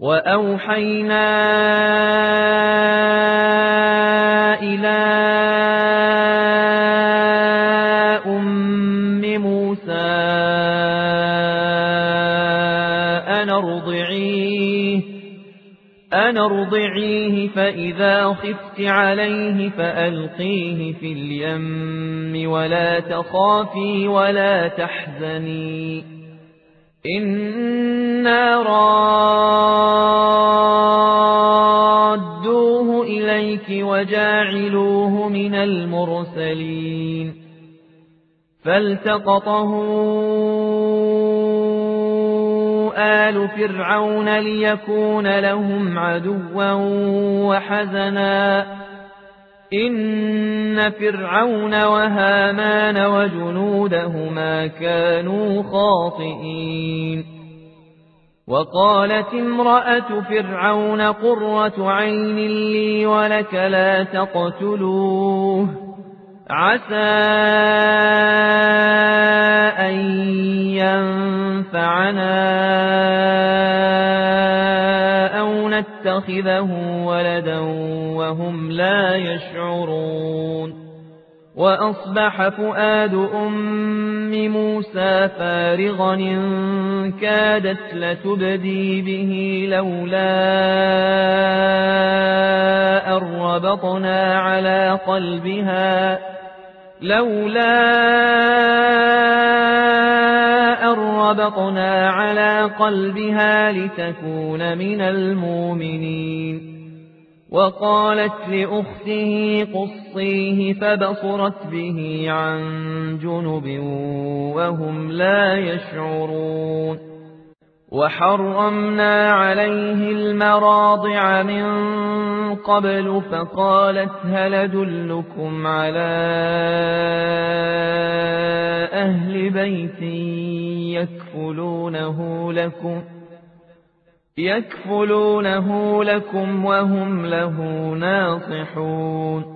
وأوحينا إلى أم موسى أن ارضعيه أن ارضعيه فإذا خفت عليه فألقيه في اليم ولا تخافي ولا تحزني. إنا رادوه إليك وجاعلوه من المرسلين فالتقطه آل فرعون ليكون لهم عدوا وحزنا إن فرعون وهامان وجنودهما كانوا خاطئين وقالت امرأة فرعون قرة عين لي ولك لا تقتلوه عسى أن ينفعنا نتخذه ولدا وهم لا يشعرون وأصبح فؤاد أم موسى فارغا إن كادت لتبدي به لولا أربطنا على قلبها لولا أربطنا على قلبها لتكون من المؤمنين. وقالت لأخته قصيه فبصرت به عن جنب وهم لا يشعرون. وحرمنا عليه المراضع من قبل فقالت هل أدلكم على أهل بيت يكفلونه لكم يكفلونه لكم وهم له ناصحون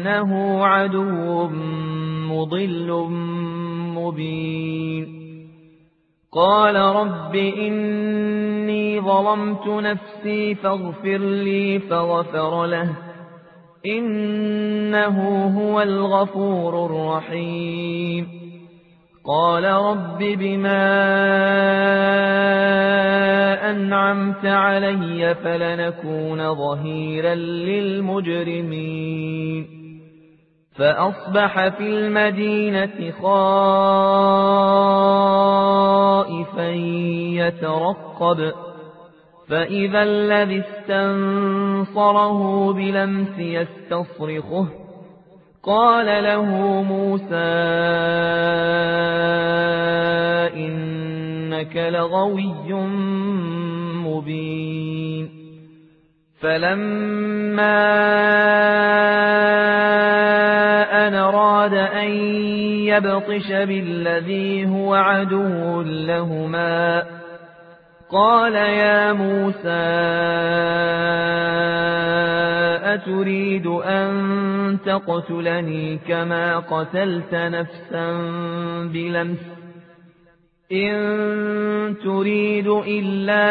إنه عدو مضل مبين. قال رب إني ظلمت نفسي فاغفر لي فغفر له. إنه هو الغفور الرحيم. قال رب بما أنعمت علي فلنكون ظهيرا للمجرمين. فأصبح في المدينة خائفا يترقب فإذا الذي استنصره بلمس يستصرخه. قال له موسى إنك لغوي مبين. فلما أراد أن يبطش بالذي هو عدو لهما. قال يا موسى أتريد أن تقتلني كما قتلت نفسا بلمس؟ إن تريد إلا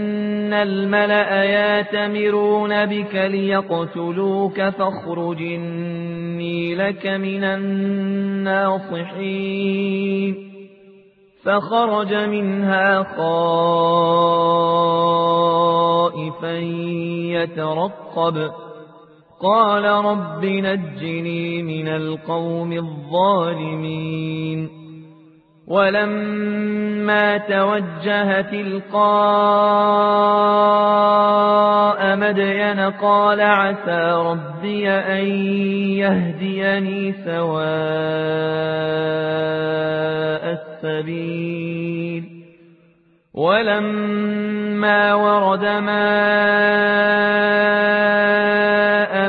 الملأ ياتمرون بك ليقتلوك فاخرج إني لك من الناصحين فخرج منها خائفا يترقب قال رب نجني من القوم الظالمين ولما توجه تلقاء مدين قال عسى ربي أن يهديني سواء السبيل. ولما ورد ماء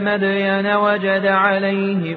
مدين وجد عليه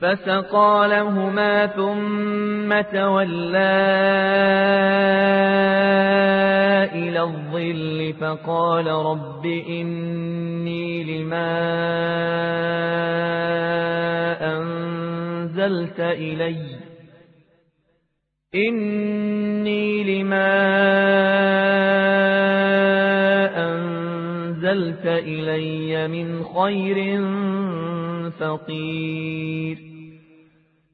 فسقى لهما ثم تولى إلى الظل فقال رب إني لما أنزلت إلي إني لما أنزلت إلي من خير فقير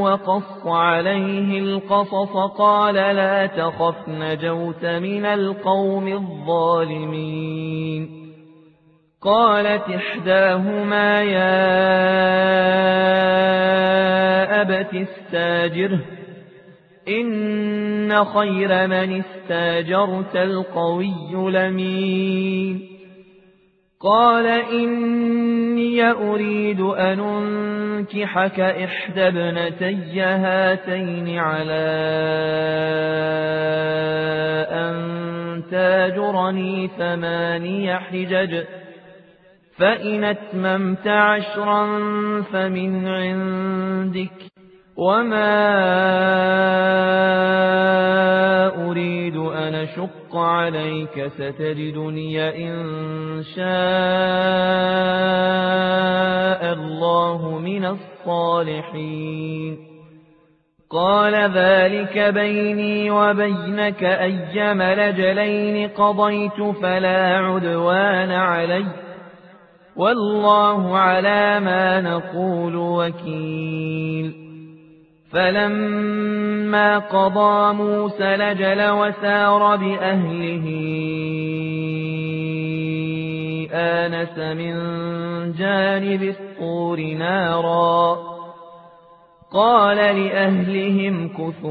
وقص عليه القصص قال لا تخف نجوت من القوم الظالمين. قالت إحداهما يا أبت استاجره إن خير من استاجرت القوي لمين قال إني أريد أن أنكحك إحدى ابنتي هاتين على أن تاجرني ثماني حجج فإن أتممت عشرا فمن عندك وما أريد أن أشق عليك ستجدني إن شاء الله من الصالحين. قال ذلك بيني وبينك أيما لجلين قضيت فلا عدوان علي. والله على ما نقول وكيل. فلما قضى موسى لجل وسار بأهله آنس من جانب الطور نارا قال لأهلهم كثوا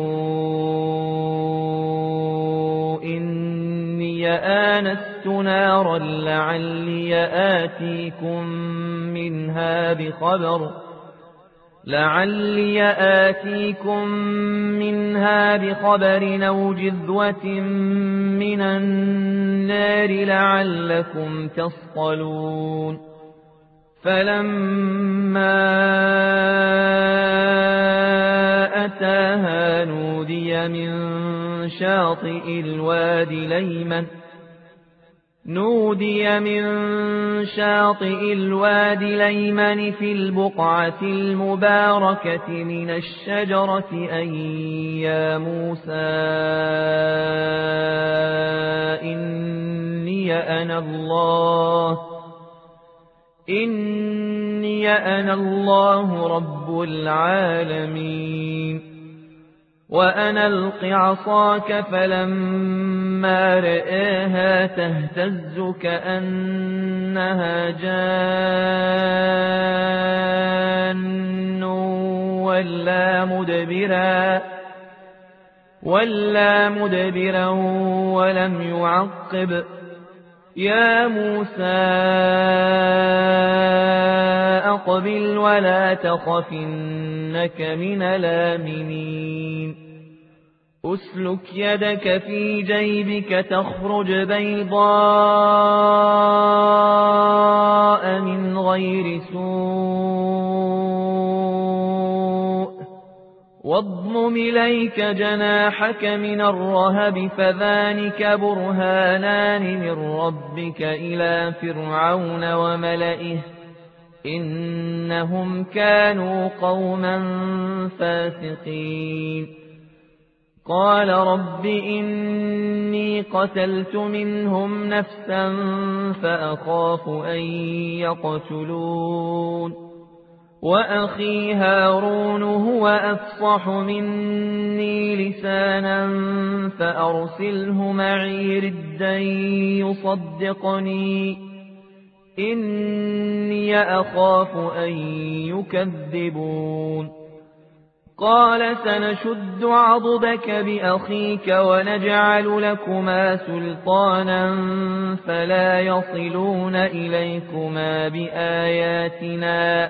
إني آنست نارا لعلي آتيكم منها بخبر لعلي آتيكم منها بخبر أو جذوة من النار لعلكم تصطلون فلما أتاها نودي من شاطئ الوادي ليمن نودي من شاطئ الوادي ليمن في البقعة المباركة من الشجرة أن يا موسى إني أنا الله إني أنا الله رب العالمين وأنا ألق عصاك فلما رآها تهتز كأنها جان ولا مدبرا ولا مدبرا ولم يعقب يا موسى أقبل ولا تخفنك من الآمنين. أسلك يدك في جيبك تخرج بيضاء من غير سوء. واضمم إليك جناحك من الرهب فذلك برهانان من ربك إلى فرعون وملئه إنهم كانوا قوما فاسقين. قال رب إني قتلت منهم نفسا فأخاف أن يقتلون. وأخي هارون هو أفصح مني لسانا فأرسله معي ردا يصدقني. إني أخاف أن يكذبون. قال سنشد عضدك بأخيك ونجعل لكما سلطانا فلا يصلون إليكما بآياتنا.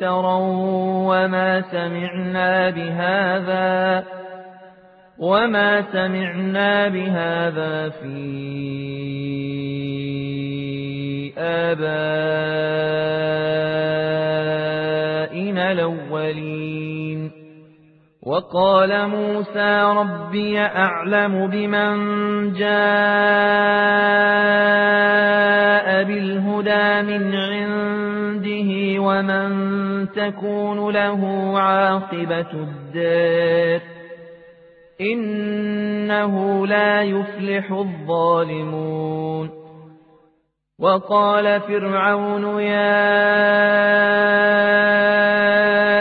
مفترى وما سمعنا بهذا وما سمعنا بهذا في آبائنا الأولين. وقال موسى ربي أعلم بمن جاء بالهدى من عنده ومن تكون له عاقبة الدار. إنه لا يفلح الظالمون. وقال فرعون يا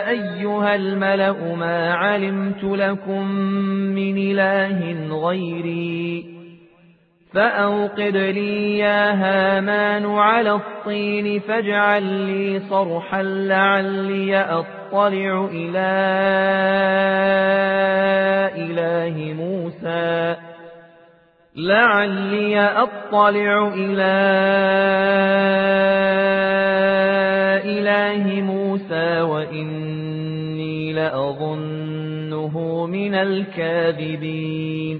أيها الملأ ما علمت لكم من إله غيري؟ فأوقد لي يا هامان على الطين فاجعل لي صرحا لعلي أطلع إلى إله موسى. لعلي أطلع إلى إله موسى وإني لأظنه من الكاذبين.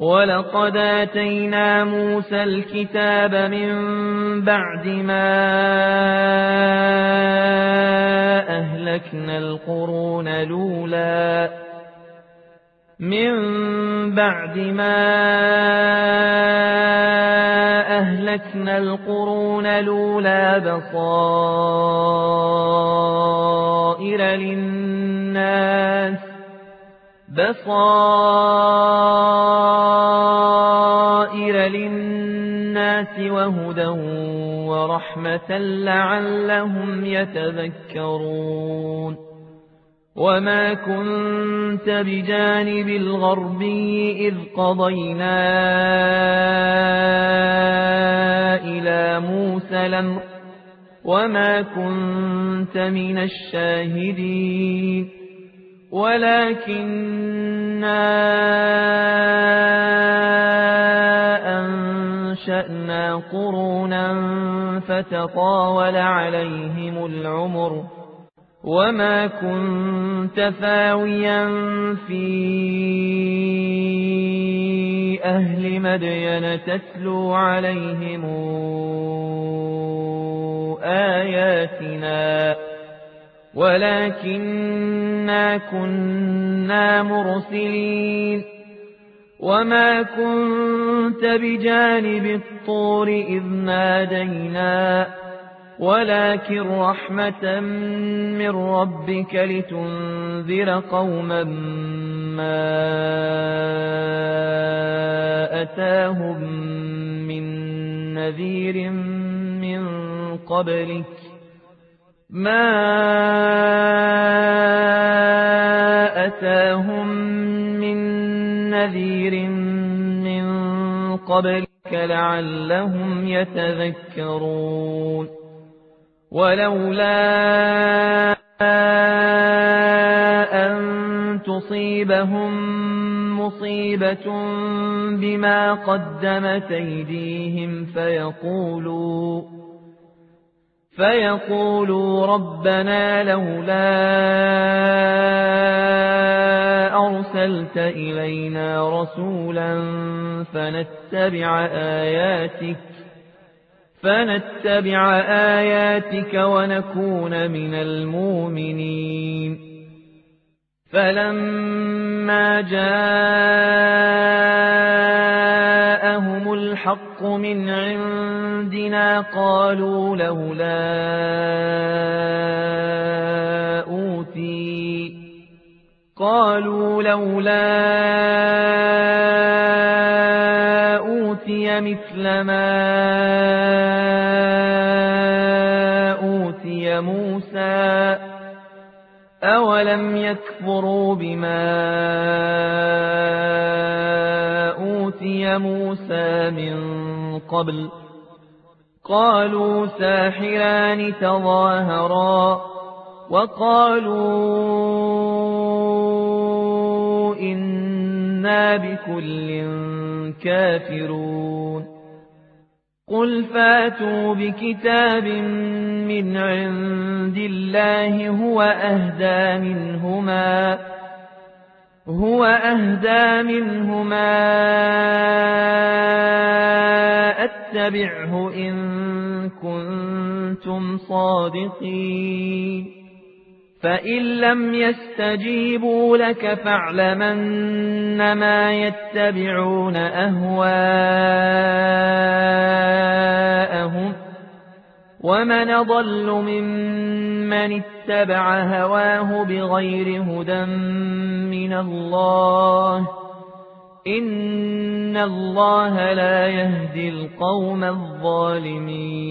ولقد آتينا موسى الكتاب من بعد ما أهلكنا القرون الأولى من بعد ما أهلكنا القرون الأولى بصائر للناس بصائر للناس وهدى ورحمة لعلهم يتذكرون وما كنت بجانب الغربي إذ قضينا إلى موسى الأمر وما كنت من الشاهدين ولكننا أنشأنا قرونا فتطاول عليهم العمر وما كنت ثاويا في أهل مدين تتلو عليهم آياتنا ولكننا كنا مرسلين وما كنت بجانب الطور إذ نادينا ولكن رحمة من ربك لتنذر قوما ما أتاهم من نذير من قبلك ما أتاهم نذير من قبلك لعلهم يتذكرون. ولولا أن تصيبهم مصيبة بما قدمت أيديهم فيقولوا فيقولوا ربنا لولا أرسلت إلينا رسولا فنتبع آياتك فنتبع آياتك ونكون من المؤمنين. فلما جاءهم الحق من عندنا قالوا لولا أوتي قالوا لولا أوتي مثل ما أوتي موسى أولم يكفروا بما أوتي موسى من قبل قالوا ساحران تظاهرا وقالوا إنا بكل كافرون قل فاتوا بكتاب من عند الله هو أهدى منهما هو أهدى منهما أتبعه إن كنتم صادقين فإن لم يستجيبوا لك فاعلمن ما يتبعون أهواءهم ومن ضل ممن اتبع هواه بغير هدى من الله إن الله لا يهدي القوم الظالمين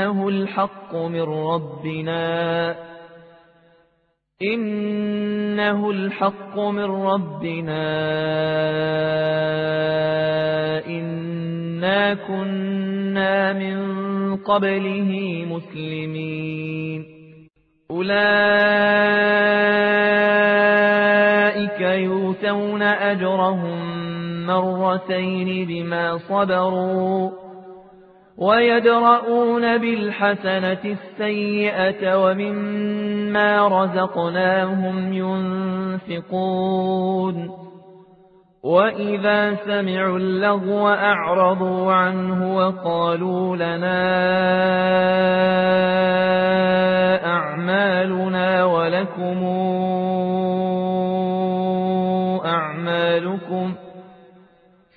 إنه الحق من ربنا. إنه الحق من ربنا. إنا كنا من قبله مسلمين. أولئك يؤتون أجرهم مرتين بما صبروا. ويدرؤون بالحسنة السيئة ومما رزقناهم ينفقون. وإذا سمعوا اللغو أعرضوا عنه وقالوا لنا أعمالنا ولكم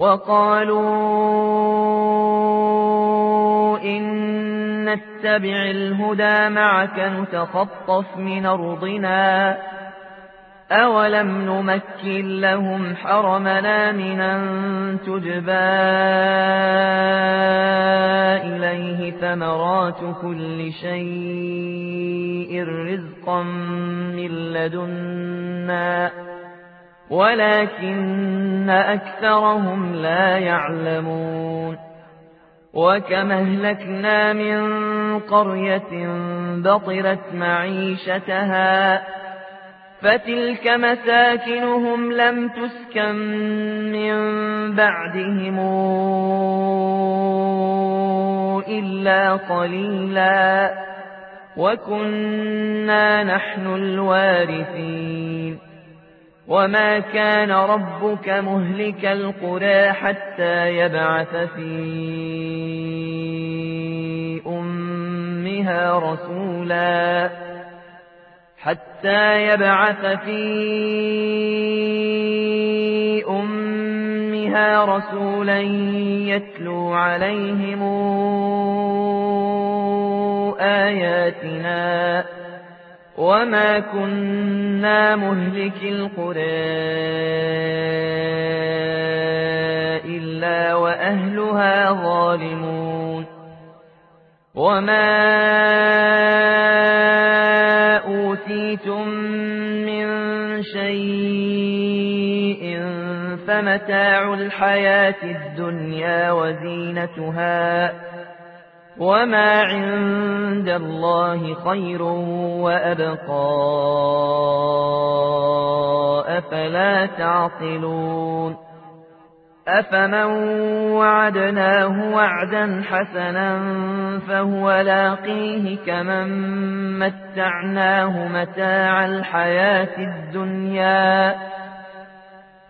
وقالوا إن نتبع الهدى معك نتخطف من أرضنا أولم نمكن لهم حرمنا من أن تجبى إليه ثمرات كل شيء رزقا من لدنا ولكن أكثرهم لا يعلمون. وكم أهلكنا من قرية بطرت معيشتها فتلك مساكنهم لم تسكن من بعدهم إلا قليلا. وكنا نحن الوارثين. وما كان ربك مهلك القرى حتى يبعث في أمها رسولا حتى يبعث في أمها رسولا يتلو عليهم آياتنا وما كنا مهلك القرى إلا وأهلها ظالمون وما أوتيتم من شيء فمتاع الحياة الدنيا وزينتها وما عند الله خير وأبقى أفلا تعقلون أفمن وعدناه وعدا حسنا فهو لاقيه كمن متعناه متاع الحياة الدنيا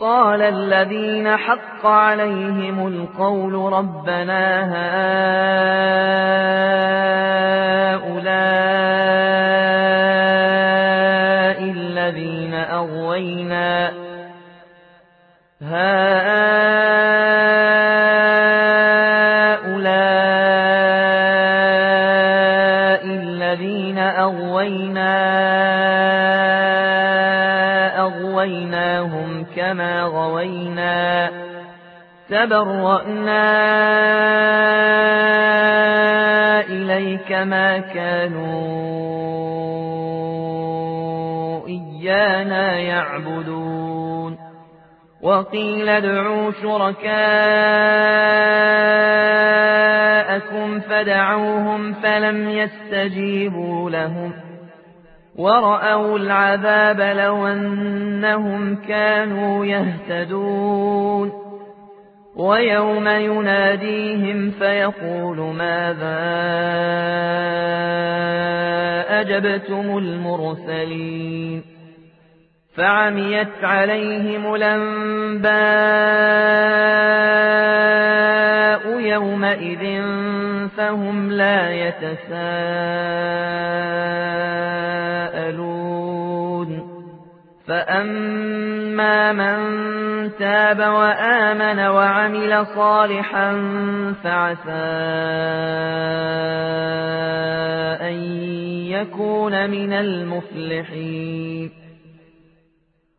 قال الذين حق عليهم القول ربنا هؤلاء الذين أغوينا هؤلاء كما غوينا تبرأنا إليك ما كانوا إيانا يعبدون وقيل ادعوا شركاءكم فدعوهم فلم يستجيبوا لهم ورأوا العذاب لو أنهم كانوا يهتدون ويوم يناديهم فيقول ماذا أجبتم المرسلين فعميت عليهم الأنباء يومئذ فهم لا يتساءلون. فأما من تاب وآمن وعمل صالحا فعسى أن يكون من المفلحين.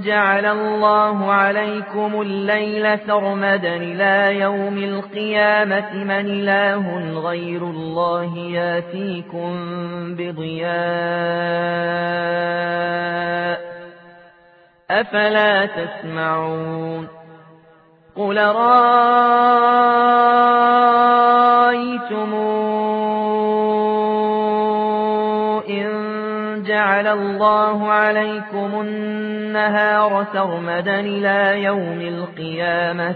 جعل الله عليكم الليل سرمدا إلى يوم القيامة من إله غير الله ياتيكم بضياء أفلا تسمعون قل رأيتم جعل الله عليكم النهار سرمدا إلى يوم القيامة.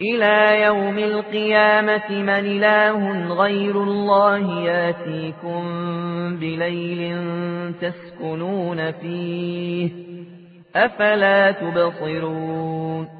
إلى يوم القيامة من إله غير الله يأتيكم بليل تسكنون فيه. أفلا تبصرون؟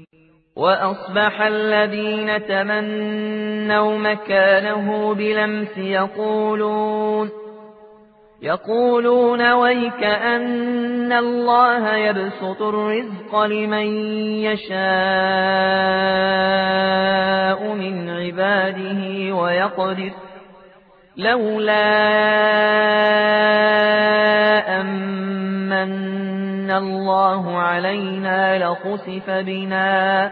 وأصبح الذين تمنوا مكانه بلمس يقولون يقولون ويك أن الله يبسط الرزق لمن يشاء من عباده ويقدر لولا أمن الله علينا لخسف بنا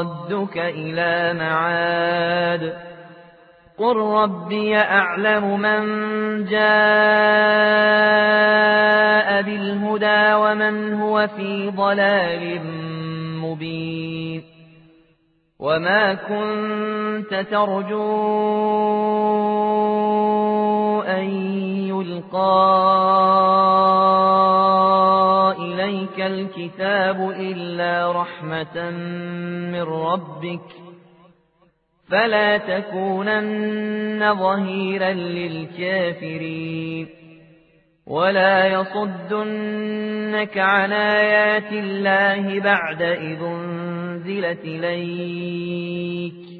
لرادك إلى معاد. قل ربي أعلم من جاء بالهدى ومن هو في ضلال مبين. وما كنت ترجو أن يلقى إليك الكتاب إلا رحمة من ربك فلا تكونن ظهيرا للكافرين ولا يصدنك عن آيات الله بعد إذ أنزلت إليك